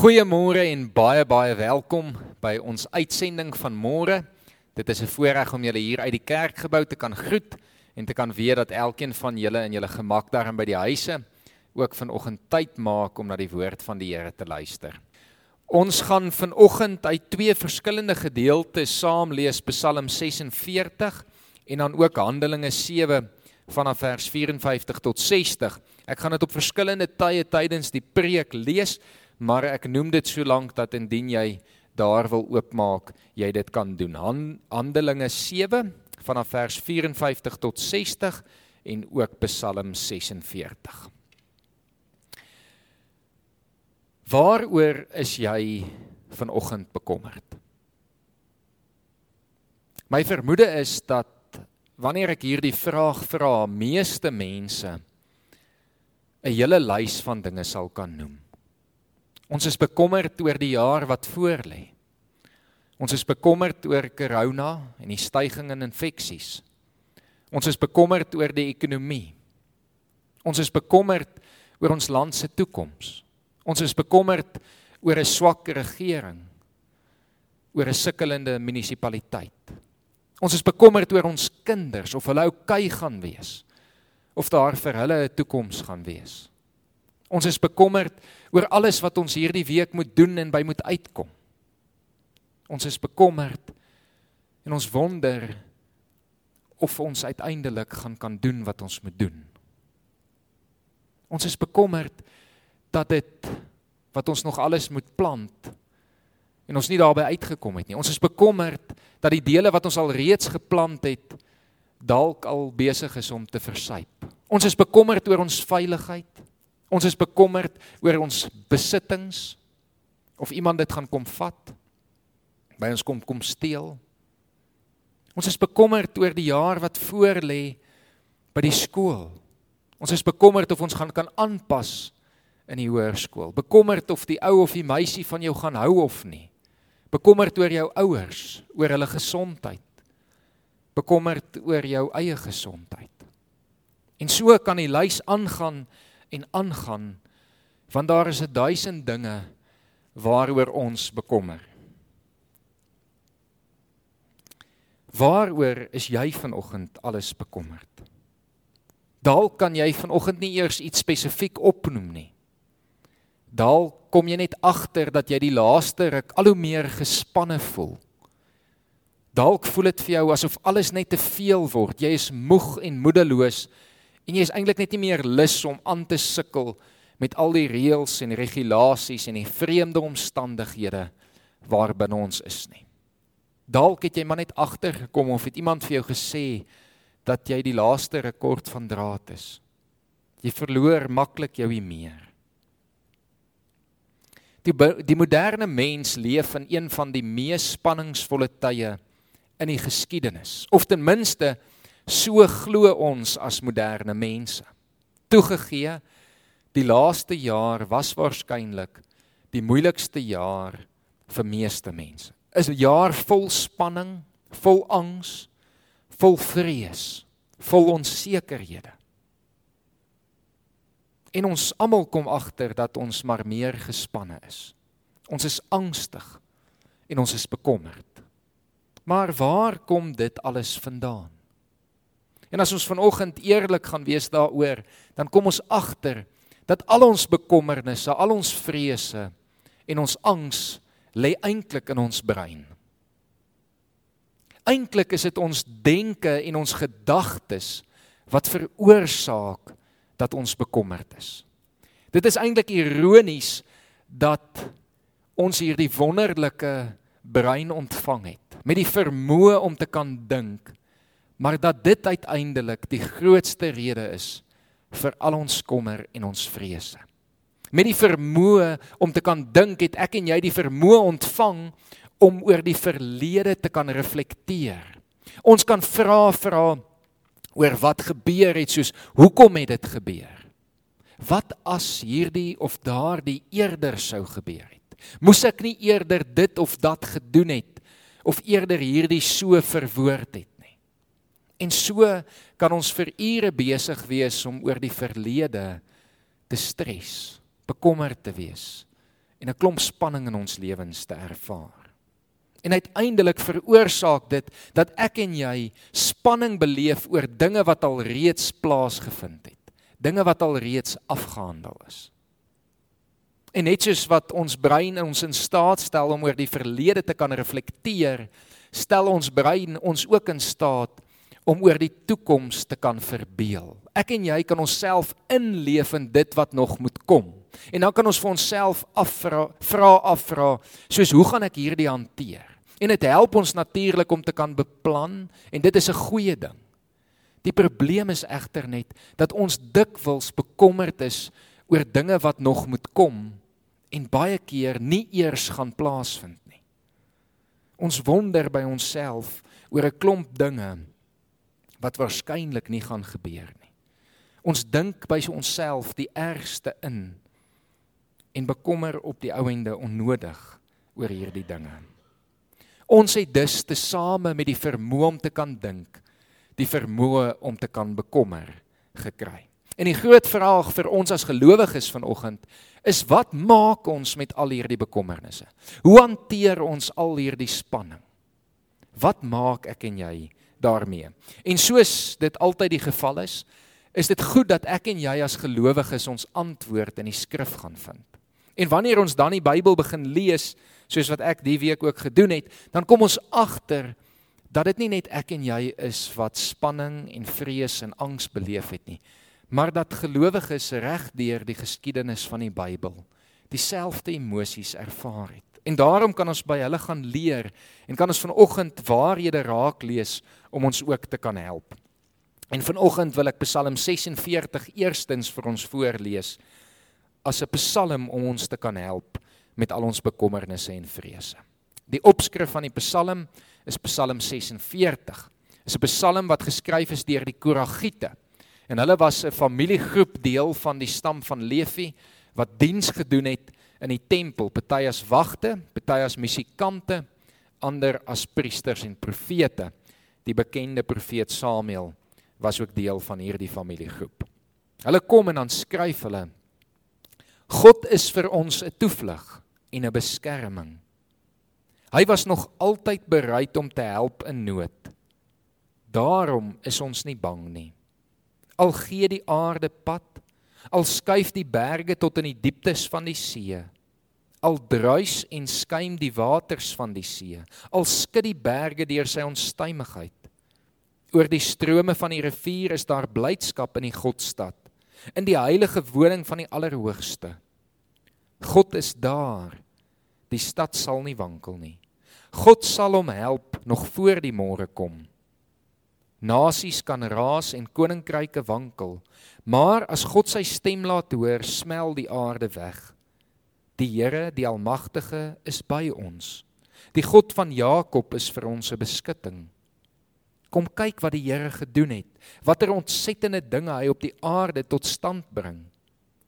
Goeiemôre en baie baie welkom by ons uitsending van môre. Dit is 'n voorreg om julle hier uit die kerkgebou te kan groet en te kan weet dat elkeen van julle in julle gemak daarin by die huise ook vanoggend tyd maak om na die woord van die Here te luister. Ons gaan vanoggend uit twee verskillende gedeeltes saam lees Psalm 46 en dan ook Handelinge 7 vanaf vers 54 tot 60. Ek gaan dit op verskillende tye tydens die preek lees maar ek noem dit so lank dat indien jy daar wil oopmaak, jy dit kan doen. Handelinge 7 vanaf vers 54 tot 60 en ook Psalm 46. Waaroor is jy vanoggend bekommerd? My vermoede is dat wanneer ek hierdie vraag vra, meeste mense 'n hele lys van dinge sal kan noem. Ons is bekommerd oor die jaar wat voorlê. Ons is bekommerd oor corona en die stygings in infeksies. Ons is bekommerd oor die ekonomie. Ons is bekommerd oor ons land se toekoms. Ons is bekommerd oor 'n swak regering, oor 'n sukkelende munisipaliteit. Ons is bekommerd oor ons kinders of hulle oukei gaan wees of daar vir hulle 'n toekoms gaan wees. Ons is bekommerd oor alles wat ons hierdie week moet doen en by moet uitkom. Ons is bekommerd en ons wonder of ons uiteindelik gaan kan doen wat ons moet doen. Ons is bekommerd dat dit wat ons nog alles moet plant en ons nie daarby uitgekom het nie. Ons is bekommerd dat die dele wat ons al reeds geplant het dalk al besig is om te versuip. Ons is bekommerd oor ons veiligheid. Ons is bekommerd oor ons besittings of iemand dit gaan kom vat. By ons kom kom steel. Ons is bekommerd oor die jaar wat voorlê by die skool. Ons is bekommerd of ons gaan kan aanpas in die hoërskool. Bekommerd of die ou of die meisie van jou gaan hou of nie. Bekommerd oor jou ouers, oor hulle gesondheid. Bekommerd oor jou eie gesondheid. En so kan die lys aangaan en aangaan want daar is 'n duisend dinge waaroor ons bekommer. Waaroor is jy vanoggend alles bekommerd? Dalk kan jy vanoggend nie eers iets spesifiek opnoem nie. Dalk kom jy net agter dat jy die laaste ruk al hoe meer gespanne voel. Dalk voel dit vir jou asof alles net te veel word. Jy is moeg en moedeloos en jy is eintlik net nie meer lus om aan te sukkel met al die reëls en regulasies en die vreemde omstandighede waarbinne ons is nie. Dalk het jy maar net agtergekom of het iemand vir jou gesê dat jy die laaste rekord van draad is. Jy verloor maklik jou meer. Die die moderne mens leef in een van die mees spanningsvolle tye in die geskiedenis of ten minste So glo ons as moderne mense. Toegegee, die laaste jaar was waarskynlik die moeilikste jaar vir meeste mense. Is 'n jaar vol spanning, vol angs, vol vrees, vol onsekerhede. En ons almal kom agter dat ons maar meer gespanne is. Ons is angstig en ons is bekommerd. Maar waar kom dit alles vandaan? En as ons vanoggend eerlik gaan wees daaroor, dan kom ons agter dat al ons bekommernisse, al ons vrese en ons angs lê eintlik in ons brein. Eintlik is dit ons denke en ons gedagtes wat veroorsaak dat ons bekommerd is. Dit is eintlik ironies dat ons hierdie wonderlike brein ontvang het met die vermoë om te kan dink maar dat dit uiteindelik die grootste rede is vir al ons kommer en ons vrese. Met die vermoë om te kan dink het ek en jy die vermoë ontvang om oor die verlede te kan reflekteer. Ons kan vra vra oor wat gebeur het soos hoekom het dit gebeur? Wat as hierdie of daardie eerder sou gebeur het? Moes ek nie eerder dit of dat gedoen het of eerder hierdie so verwoord het? En so kan ons vir ure besig wees om oor die verlede te stres, bekommerd te wees en 'n klomp spanning in ons lewens te ervaar. En uiteindelik veroorsaak dit dat ek en jy spanning beleef oor dinge wat al reeds plaasgevind het. Dinge wat al reeds afgehandel is. En net soos wat ons brein ons in staat stel om oor die verlede te kan reflekteer, stel ons brein ons ook in staat om oor die toekoms te kan verbeel. Ek en jy kan onsself inleef in dit wat nog moet kom. En dan kan ons vir onsself afvra, vra afvra, soos hoe gaan ek hierdie hanteer? En dit help ons natuurlik om te kan beplan en dit is 'n goeie ding. Die probleem is egter net dat ons dikwels bekommerd is oor dinge wat nog moet kom en baie keer nie eers gaan plaasvind nie. Ons wonder by onsself oor 'n klomp dinge wat waarskynlik nie gaan gebeur nie. Ons dink by onsself die ergste in en bekommer op die ouende onnodig oor hierdie dinge. Ons het dus te same met die vermoë om te kan dink, die vermoë om te kan bekommer gekry. En die groot vraag vir ons as gelowiges vanoggend is wat maak ons met al hierdie bekommernisse? Hoe hanteer ons al hierdie spanning? Wat maak ek en jy daarmee. En soos dit altyd die geval is, is dit goed dat ek en jy as gelowiges ons antwoord in die skrif gaan vind. En wanneer ons dan die Bybel begin lees, soos wat ek die week ook gedoen het, dan kom ons agter dat dit nie net ek en jy is wat spanning en vrees en angs beleef het nie, maar dat gelowiges regdeur die geskiedenis van die Bybel dieselfde emosies ervaar het. En daarom kan ons by hulle gaan leer en kan ons vanoggend waarhede raak lees om ons ook te kan help. En vanoggend wil ek Psalm 46 eerstens vir ons voorlees as 'n psalm om ons te kan help met al ons bekommernisse en vrese. Die opskrif van die psalm is Psalm 46. Dit is 'n psalm wat geskryf is deur die Koragiete. En hulle was 'n familiegroep deel van die stam van Levi wat diens gedoen het in die tempel, party as wagte, party as musikante, ander as priesters en profete. Die bekende profeet Samuel was ook deel van hierdie familiegroep. Hulle kom en dan skryf hulle: God is vir ons 'n toevlug en 'n beskerming. Hy was nog altyd bereid om te help in nood. Daarom is ons nie bang nie. Al gee die aarde pad al skuif die berge tot in die dieptes van die see. Al druis en skuim die waters van die see. Al skud die berge deur sy onstuimigheid. Oor die strome van die rivier is daar blydskap in die godstad in die heilige woning van die allerhoogste. God is daar. Die stad sal nie wankel nie. God sal hom help nog voor die môre kom Nasies kan raas en koninkryke wankel, maar as God sy stem laat hoor, smel die aarde weg. Die Here, die Almagtige, is by ons. Die God van Jakob is vir ons 'n beskutting. Kom kyk wat die Here gedoen het. Watter ontsettende dinge hy op die aarde tot stand bring.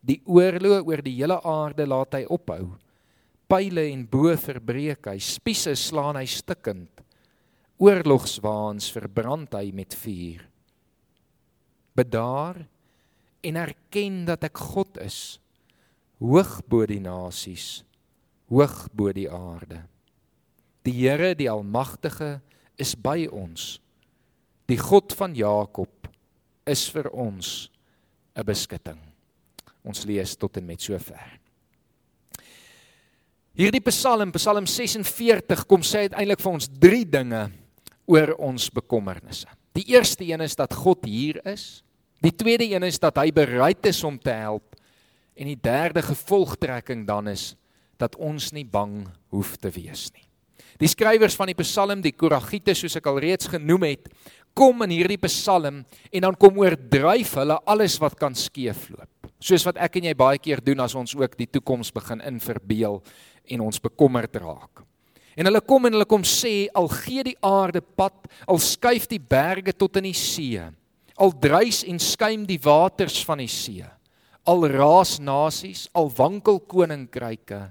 Die oorlog oor die hele aarde laat hy ophou. Pile en bo verbreek hy, spiese slaan hy stikkend oorlogswaans verbrand hy met vuur. Bedaar en erken dat ek God is, hoog bo die nasies, hoog bo die aarde. Die Here, die Almagtige, is by ons. Die God van Jakob is vir ons 'n beskutting. Ons lees tot en met sover. Hierdie Psalm, Psalm 46, kom sê uiteindelik vir ons drie dinge oor ons bekommernisse. Die eerste een is dat God hier is. Die tweede een is dat hy bereid is om te help. En die derde gevolgtrekking dan is dat ons nie bang hoef te wees nie. Die skrywers van die Psalm, die Koragiete soos ek al reeds genoem het, kom in hierdie Psalm en dan kom oordryf hulle alles wat kan skeefloop. Soos wat ek en jy baie keer doen as ons ook die toekoms begin inverbeel en ons bekommerd raak. En hulle kom en hulle kom sê al gee die aarde pad, al skuif die berge tot in die see, al druis en skuim die waters van die see, al raas nasies, al wankel koninkryke.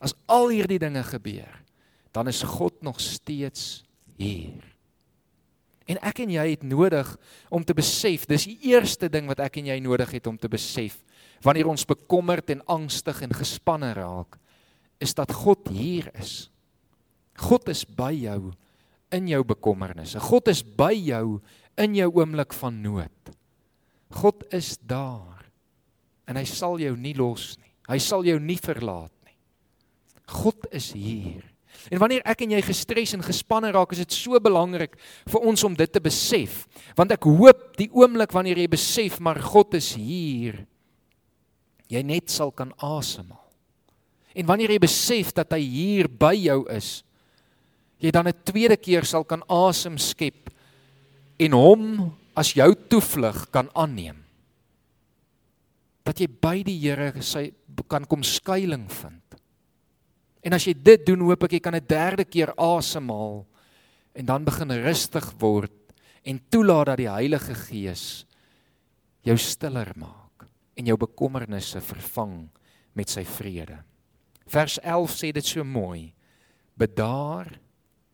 As al hierdie dinge gebeur, dan is God nog steeds hier. En ek en jy het nodig om te besef, dis die eerste ding wat ek en jy nodig het om te besef wanneer ons bekommerd en angstig en gespanne raak is dat God hier is. God is by jou in jou bekommernisse. God is by jou in jou oomblik van nood. God is daar. En hy sal jou nie los nie. Hy sal jou nie verlaat nie. God is hier. En wanneer ek en jy gestres en gespanne raak, is dit so belangrik vir ons om dit te besef. Want ek hoop die oomblik wanneer jy besef maar God is hier, jy net sal kan asemhaal. En wanneer jy besef dat hy hier by jou is, jy dan 'n tweede keer sal kan asem skep en hom as jou toevlug kan aanneem. Dat jy by die Here sy kan kom skuilings vind. En as jy dit doen, hoop ek jy kan 'n derde keer asemhaal en dan begin rustig word en toelaat dat die Heilige Gees jou stiller maak en jou bekommernisse vervang met sy vrede. Vers 11 sê dit so mooi: Bedaar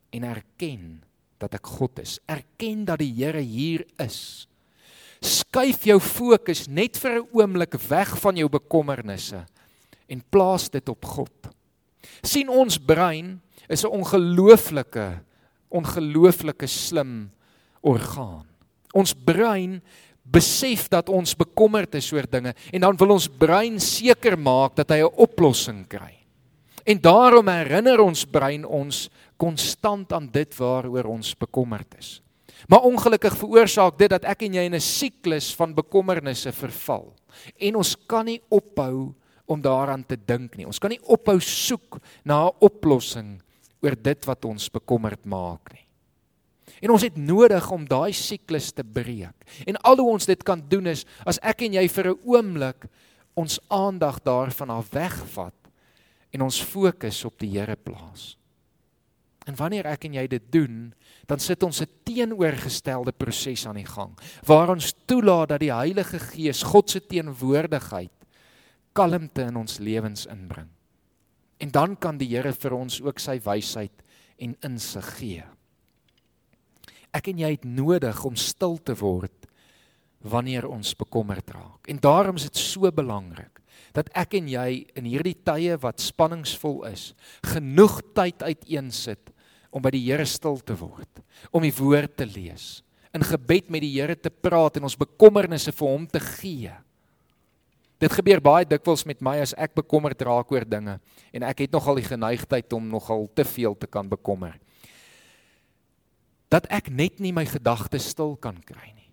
en erken dat ek God is. Erken dat die Here hier is. Skuif jou fokus net vir 'n oomblik weg van jou bekommernisse en plaas dit op God sien ons brein is 'n ongelooflike ongelooflike slim orgaan. Ons brein besef dat ons bekommerd is oor dinge en dan wil ons brein seker maak dat hy 'n oplossing kry. En daarom herinner ons brein ons konstant aan dit waaroor ons bekommerd is. Maar ongelukkig veroorsaak dit dat ek en jy in 'n siklus van bekommernisse verval. En ons kan nie ophou om daaraan te dink nie. Ons kan nie ophou soek na 'n oplossing oor dit wat ons bekommerd maak nie. En ons het nodig om daai siklus te breek. En al hoe ons dit kan doen is as ek en jy vir 'n oomblik ons aandag daarvan af wegvat en ons fokus op die Here plaas. En wanneer ek en jy dit doen, dan sit ons 'n teenoorgestelde proses aan die gang waar ons toelaat dat die Heilige Gees, God se teenwoordigheid kalmte in ons lewens inbring. En dan kan die Here vir ons ook sy wysheid en insig gee. Ek en jy het nodig om stil te word wanneer ons bekommerd raak. En daarom is dit so belangrik dat ek en jy in hierdie tye wat spanningsvol is, genoeg tyd uiteensit om by die Here stil te word, om die woord te lees, in gebed met die Here te praat en ons bekommernisse vir hom te gee. Dit gebeur baie dikwels met my as ek bekommerd raak oor dinge en ek het nogal die geneigtheid om nogal te veel te kan bekommer. Dat ek net nie my gedagtes stil kan kry nie.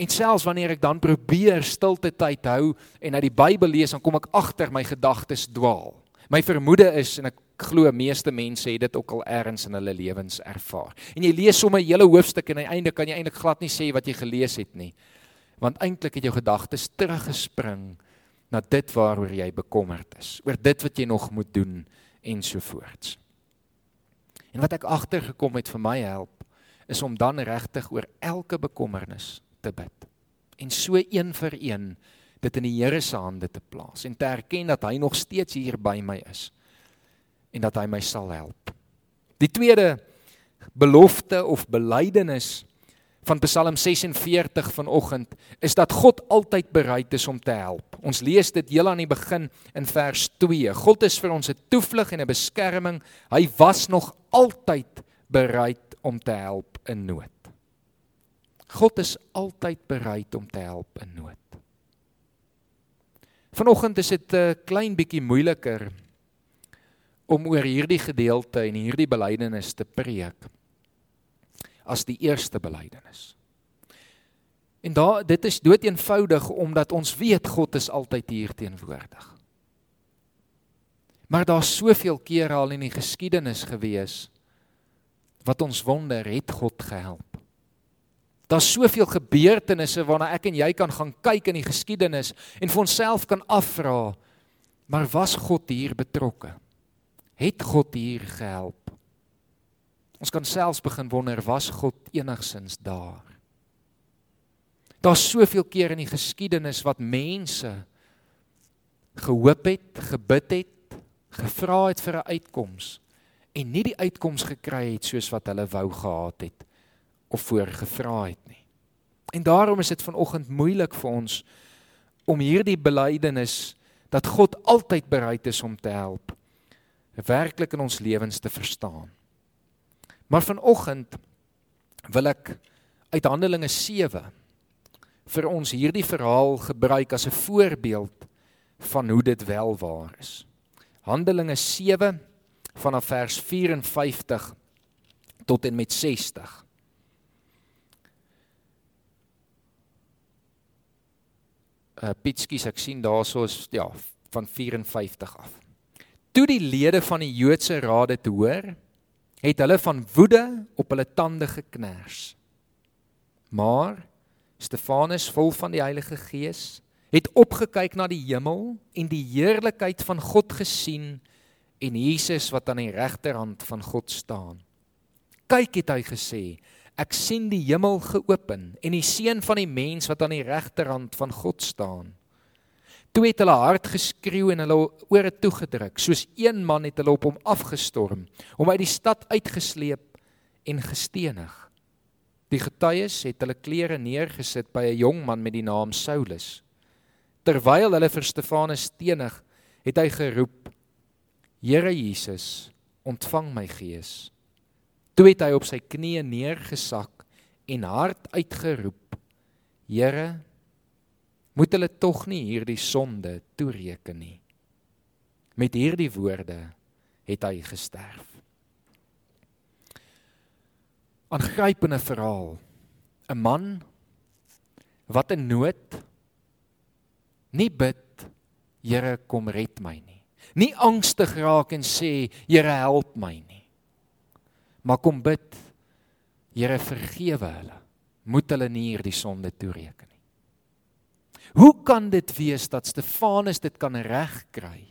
En selfs wanneer ek dan probeer stilte tyd hou en uit die Bybel lees, dan kom ek agter my gedagtes dwaal. My vermoede is en ek glo meeste mense het dit ook al ergens in hulle lewens ervaar. En jy lees sommer 'n hele hoofstuk en aan die einde kan jy eintlik glad nie sê wat jy gelees het nie. Want eintlik het jou gedagtes teruggespring na dit waaroor jy bekommerd is, oor dit wat jy nog moet doen ensovoorts. En wat ek agtergekom het vir my help is om dan regtig oor elke bekommernis te bid. En so een vir een dit in die Here se hande te plaas en te erken dat hy nog steeds hier by my is en dat hy my sal help. Die tweede belofte of belydenis van Psalm 46 vanoggend is dat God altyd bereid is om te help. Ons lees dit heel aan die begin in vers 2. God is vir ons 'n toevlug en 'n beskerming. Hy was nog altyd bereid om te help in nood. God is altyd bereid om te help in nood. Vanoggend is dit 'n klein bietjie moeiliker om oor hierdie gedeelte en hierdie belydenis te preek as die eerste belydenis. En daar dit is dood eenvoudig omdat ons weet God is altyd hier teenwoordig. Maar daar's soveel kere al in die geskiedenis gewees wat ons wonder het God gehelp. Daar's soveel gebeurtenisse waarna ek en jy kan gaan kyk in die geskiedenis en vir onsself kan afvra, maar was God hier betrokke? Het God hier gehelp? Ons kan selfs begin wonder was God enigsins daar. Daar's soveel keer in die geskiedenis wat mense gehoop het, gebid het, gevra het vir 'n uitkoms en nie die uitkoms gekry het soos wat hulle wou gehad het of voorgevra het nie. En daarom is dit vanoggend moeilik vir ons om hierdie belydenis dat God altyd bereid is om te help werklik in ons lewens te verstaan. Maar vanoggend wil ek uit Handelinge 7 vir ons hierdie verhaal gebruik as 'n voorbeeld van hoe dit wel waar is. Handelinge 7 vanaf vers 54 tot en met 60. Uh Pietskies ek sien daarso is ja van 54 af. Toe die lede van die Joodse raad dit hoor, het hulle van woede op hulle tande geknars. Maar Stefanus vol van die Heilige Gees het opgekyk na die hemel en die heerlikheid van God gesien en Jesus wat aan die regterhand van God staan. Kyk het hy gesê, ek sien die hemel geopen en die seun van die mens wat aan die regterhand van God staan. Toe het hulle hard geskreeu en hulle ore toegedruk, soos een man het hulle op hom afgestorm, hom uit die stad uitgesleep en gestenig. Die getuies het hulle klere neergesit by 'n jong man met die naam Saulus. Terwyl hulle vir Stefanus stenig, het hy geroep: Here Jesus, ontvang my gees. Toe het hy op sy knieë neergesak en hard uitgeroep: Here, moet hulle tog nie hierdie sonde toereken nie. Met hierdie woorde het hy gesterf. Aangrypende verhaal. 'n Man wat in nood nie bid, Here kom red my nie. Nie angstig raak en sê, Here help my nie. Maar kom bid, Here vergewe hulle. Moet hulle nie hierdie sonde toereken. Hoe kan dit wees dat Stefanus dit kan regkry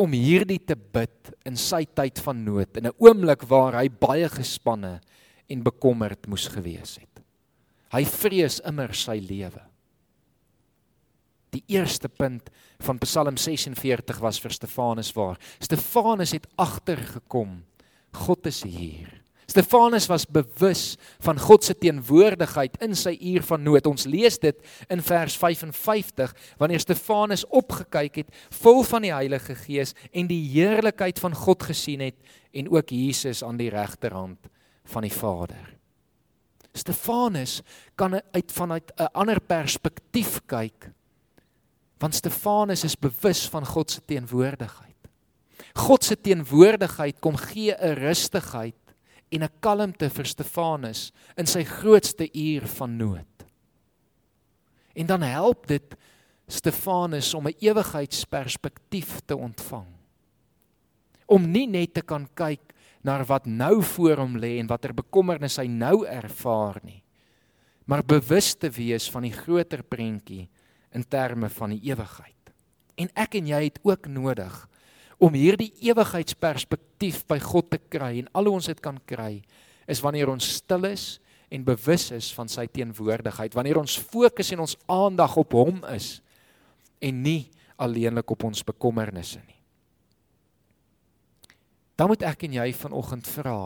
om hierdie te bid in sy tyd van nood in 'n oomblik waar hy baie gespanne en bekommerd moes gewees het. Hy vrees immer sy lewe. Die eerste punt van Psalm 46 was vir Stefanus waar. Stefanus het agtergekom God is hier. Stefanus was bewus van God se teenwoordigheid in sy uur van nood. Ons lees dit in vers 55 wanneer Stefanus opgekyk het vol van die Heilige Gees en die heerlikheid van God gesien het en ook Jesus aan die regterhand van die Vader. Stefanus kan uit vanuit 'n ander perspektief kyk. Want Stefanus is bewus van God se teenwoordigheid. God se teenwoordigheid kom gee 'n rustigheid en 'n kalmte vir Stefanus in sy grootste uur van nood. En dan help dit Stefanus om 'n ewigheidsperspektief te ontvang. Om nie net te kan kyk na wat nou voor hom lê en watter bekommernisse hy nou ervaar nie, maar bewus te wees van die groter prentjie in terme van die ewigheid. En ek en jy het ook nodig om hierdie ewigheidsperspektief by God te kry en al hoe ons dit kan kry is wanneer ons stil is en bewus is van sy teenwoordigheid. Wanneer ons fokus en ons aandag op hom is en nie alleenlik op ons bekommernisse nie. Dan moet ek en jy vanoggend vra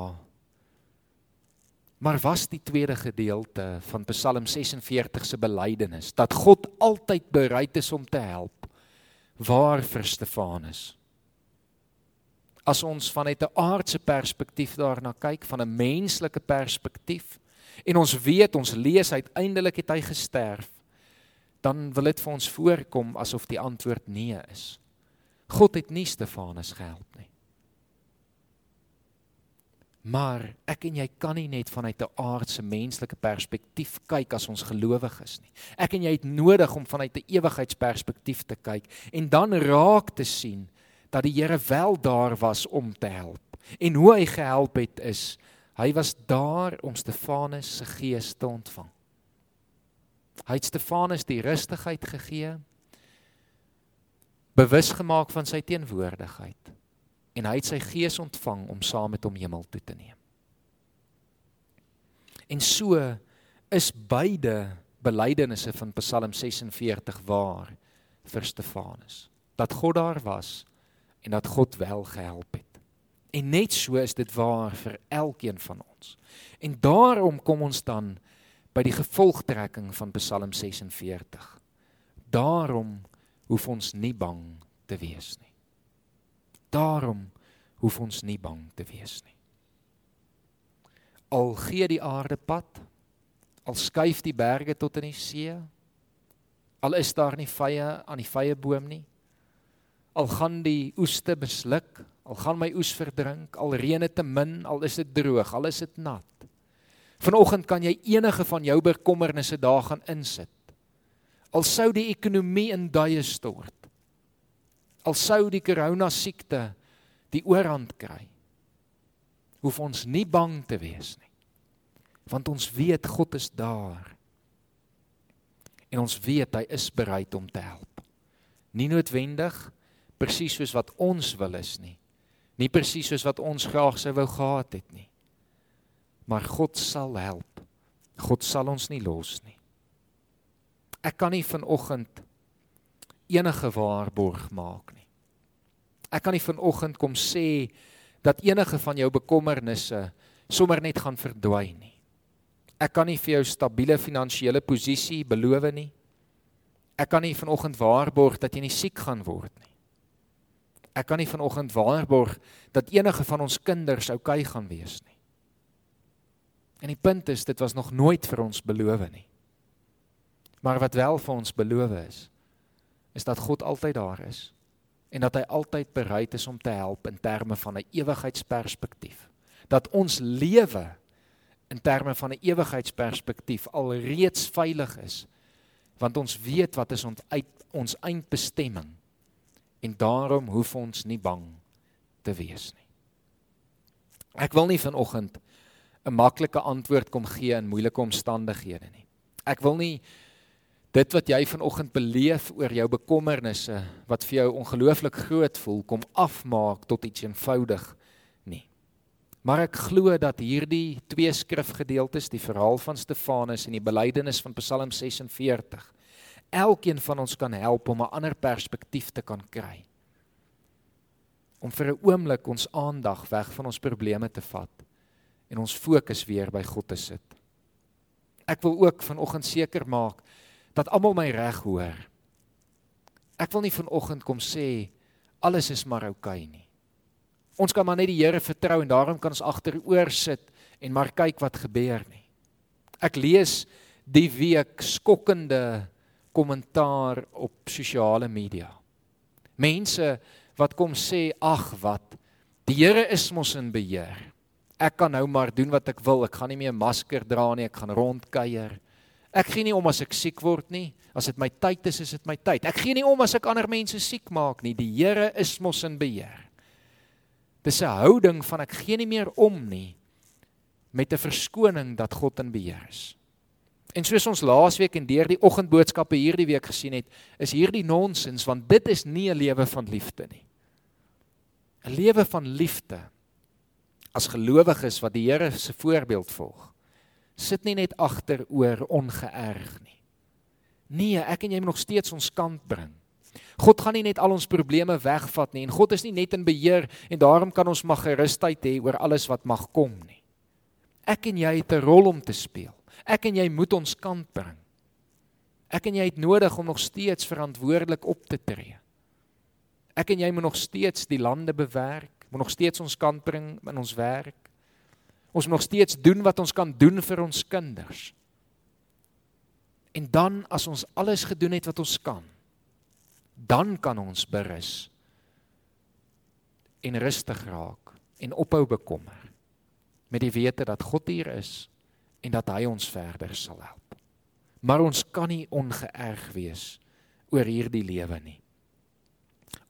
maar was die tweede gedeelte van Psalm 46 se belydenis dat God altyd bereid is om te help waar vir Stefanus as ons vanuit 'n aardse perspektief daarna kyk, van 'n menslike perspektief en ons weet ons lees uiteindelik het hy gesterf, dan wil dit vir ons voorkom asof die antwoord nee is. God het nie Stefanus gehelp nie. Maar ek en jy kan nie net vanuit 'n aardse menslike perspektief kyk as ons gelowig is nie. Ek en jy het nodig om vanuit 'n ewigheidsperspektief te kyk en dan raak te sien dat die Here wel daar was om te help. En hoe hy gehelp het is hy was daar om Stefanus se gees te ontvang. Hy het Stefanus die rustigheid gegee, bewus gemaak van sy teenwoordigheid en hy het sy gees ontvang om saam met hom hemel toe te neem. En so is beide belydenisse van Psalm 46 waar vir Stefanus dat God daar was en dat God wel gehelp het. En net so is dit waar vir elkeen van ons. En daarom kom ons dan by die gevolgtrekking van Psalm 46. Daarom hoef ons nie bang te wees nie. Daarom hoef ons nie bang te wees nie. Al gee die aarde pad, al skuif die berge tot in die see, al is daar nie vye aan die vye boom nie, al gaan die oeste besluk, al gaan my oes verdrink, al reën dit te min, al is dit droog, al is dit nat. Vanoggend kan jy enige van jou bekommernisse daar gaan insit. Al sou die ekonomie in duie stort. Al sou die korona siekte die oorhand kry. Hoef ons nie bang te wees nie. Want ons weet God is daar. En ons weet hy is bereid om te help. Nie noodwendig presies soos wat ons wil is nie. Nie presies soos wat ons graag sou wou gehad het nie. Maar God sal help. God sal ons nie los nie. Ek kan nie vanoggend enige waarborg maak nie. Ek kan nie vanoggend kom sê dat enige van jou bekommernisse sommer net gaan verdwyn nie. Ek kan nie vir jou stabiele finansiële posisie beloof nie. Ek kan nie vanoggend waarborg dat jy nie siek gaan word nie. Ek kan nie vanoggend waarborg dat enige van ons kinders oukei gaan wees nie. En die punt is dit was nog nooit vir ons beloof nie. Maar wat wel vir ons beloof is, is dat God altyd daar is en dat hy altyd bereid is om te help in terme van 'n ewigheidsperspektief. Dat ons lewe in terme van 'n ewigheidsperspektief alreeds veilig is want ons weet wat is ons uit ons eindbestemming en daarom hoef ons nie bang te wees nie. Ek wil nie vanoggend 'n maklike antwoord kom gee in moeilike omstandighede nie. Ek wil nie dit wat jy vanoggend beleef oor jou bekommernisse wat vir jou ongelooflik groot voel kom afmaak tot iets eenvoudig nie. Maar ek glo dat hierdie twee skrifgedeeltes, die verhaal van Stefanus en die belydenis van Psalm 46, elkeen van ons kan help om 'n ander perspektief te kan kry. Om vir 'n oomblik ons aandag weg van ons probleme te vat en ons fokus weer by God te sit. Ek wil ook vanoggend seker maak dat almal my reg hoor. Ek wil nie vanoggend kom sê alles is maar oukei okay nie. Ons kan maar net die Here vertrou en daarom kan ons agteroor sit en maar kyk wat gebeur nie. Ek lees die week skokkende kommentaar op sosiale media. Mense wat kom sê ag wat die Here is mos in beheer. Ek kan nou maar doen wat ek wil. Ek gaan nie meer 'n masker dra nie. Ek gaan rondkuier. Ek gee nie om as ek siek word nie. As dit my tyd is, is dit my tyd. Ek gee nie om as ek ander mense siek maak nie. Die Here is mos in beheer. Dis 'n houding van ek gee nie meer om nie met 'n verskoning dat God in beheer is. En soos ons laasweek en deur die oggendboodskappe hierdie week gesien het, is hierdie nonsens want dit is nie 'n lewe van liefde nie. 'n Lewe van liefde as gelowiges wat die Here se voorbeeld volg sit nie net agteroor ongeërg nie. Nee, ek en jy moet nog steeds ons kant bring. God gaan nie net al ons probleme wegvat nie en God is nie net in beheer en daarom kan ons mag gerusheid hê oor alles wat mag kom nie. Ek en jy het 'n rol om te speel. Ek en jy moet ons kant bring. Ek en jy het nodig om nog steeds verantwoordelik op te tree. Ek en jy moet nog steeds die lande bewerk, moet nog steeds ons kant bring in ons werk. Ons moet nog steeds doen wat ons kan doen vir ons kinders. En dan as ons alles gedoen het wat ons kan, dan kan ons berus en rustig raak en ophou bekommer met die wete dat God hier is en dat hy ons verder sal help. Maar ons kan nie ongeërg wees oor hierdie lewe nie.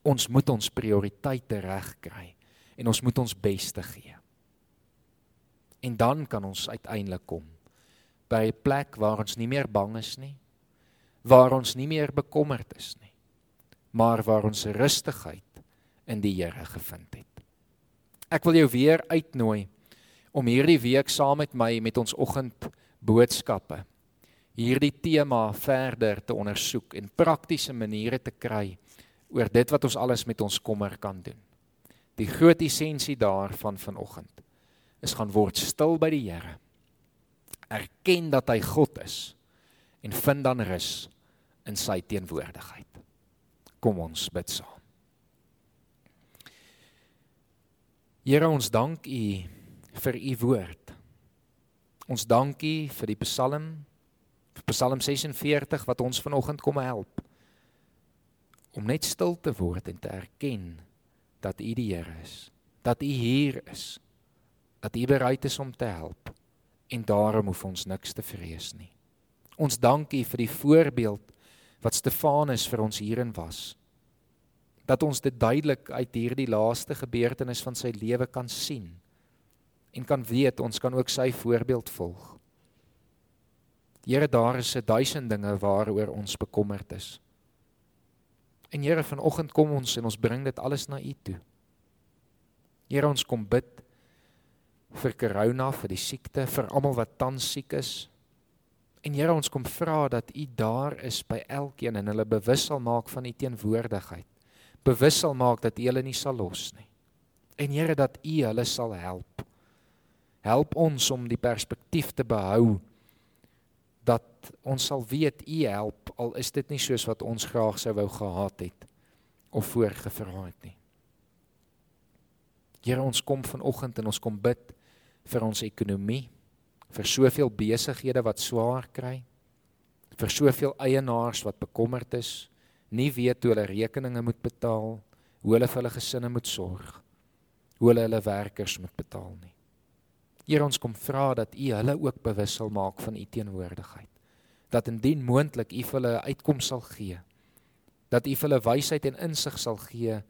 Ons moet ons prioriteite regkry en ons moet ons beste gee. En dan kan ons uiteindelik kom by 'n plek waar ons nie meer bang is nie, waar ons nie meer bekommerd is nie, maar waar ons rustigheid in die Here gevind het. Ek wil jou weer uitnooi om hierdie week saam met my met ons oggend boodskappe hierdie tema verder te ondersoek en praktiese maniere te kry oor dit wat ons alles met ons kommer kan doen. Die groot essensie daarvan vanoggend is gaan word stil by die Here. Erken dat hy God is en vind dan rus in sy teenwoordigheid. Kom ons bid saam. Here, ons dank U vir U woord. Ons dank U vir die Psalm, vir Psalm 46 wat ons vanoggend kom help om net stil te word en te erken dat U die Here is, dat U hier is, dat U bereid is om te help en daarom hoef ons niks te vrees nie. Ons dank U vir die voorbeeld wat Stefanus vir ons hierin was. Dat ons dit duidelik uit hierdie laaste gebeurtenis van sy lewe kan sien en kan weet ons kan ook sy voorbeeld volg. Here, daar is 'n duisend dinge waaroor ons bekommerd is. En Here, vanoggend kom ons en ons bring dit alles na U toe. Here, ons kom bid vir corona, vir die siekte, vir almal wat tans siek is, En Here, ons kom vra dat U daar is by elkeen en hulle bewus sal maak van U teenwoordigheid. Bewus sal maak dat U hulle nie sal los nie. En Here, dat U hulle sal help. Help ons om die perspektief te behou dat ons sal weet U help al is dit nie soos wat ons graag sou wou gehad het of voorgevra het nie. Here, ons kom vanoggend en ons kom bid vir ons ekonomie vir soveel besighede wat swaar kry, vir soveel eienaars wat bekommerd is, nie weet hoe hulle rekeninge moet betaal, hoe hulle vir hulle gesinne moet sorg, hoe hulle hulle werkers moet betaal nie. Here ons kom vra dat U hulle ook bewus sal maak van U teenwoordigheid. Dat indien moontlik U vir hulle 'n uitkoms sal gee. Dat U vir hulle wysheid en insig sal gee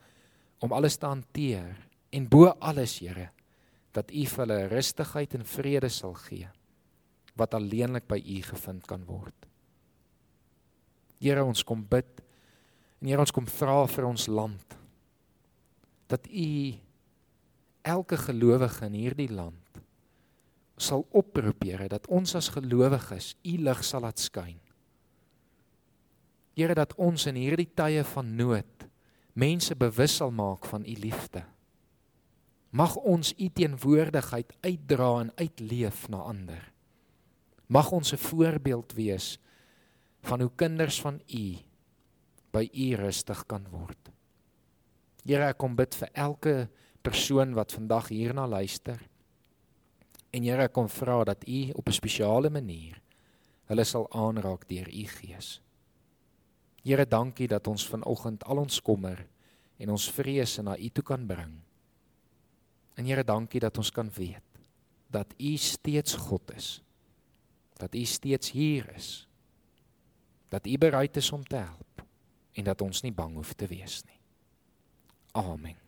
om alles te hanteer en bo alles, Here, dat U vir hulle rustigheid en vrede sal gee wat alleenlik by U gevind kan word. Here ons kom bid en Here ons kom vra vir ons land dat U elke gelowige in hierdie land sal oproep Here dat ons as gelowiges U lig sal laat skyn. Here dat ons in hierdie tye van nood mense bewus sal maak van U liefde. Mag ons u teenwoordigheid uitdra en uitleef na ander. Mag ons 'n voorbeeld wees van hoe kinders van u by u rustig kan word. Here, ek kom bid vir elke persoon wat vandag hierna luister. En Here, ek kom vra dat u op 'n spesiale manier hulle sal aanraak deur u gees. Here, dankie dat ons vanoggend al ons kommer en ons vrese na u toe kan bring. En Here, dankie dat ons kan weet dat U steeds God is. Dat U steeds hier is. Dat U bereid is om te help en dat ons nie bang hoef te wees nie. Amen.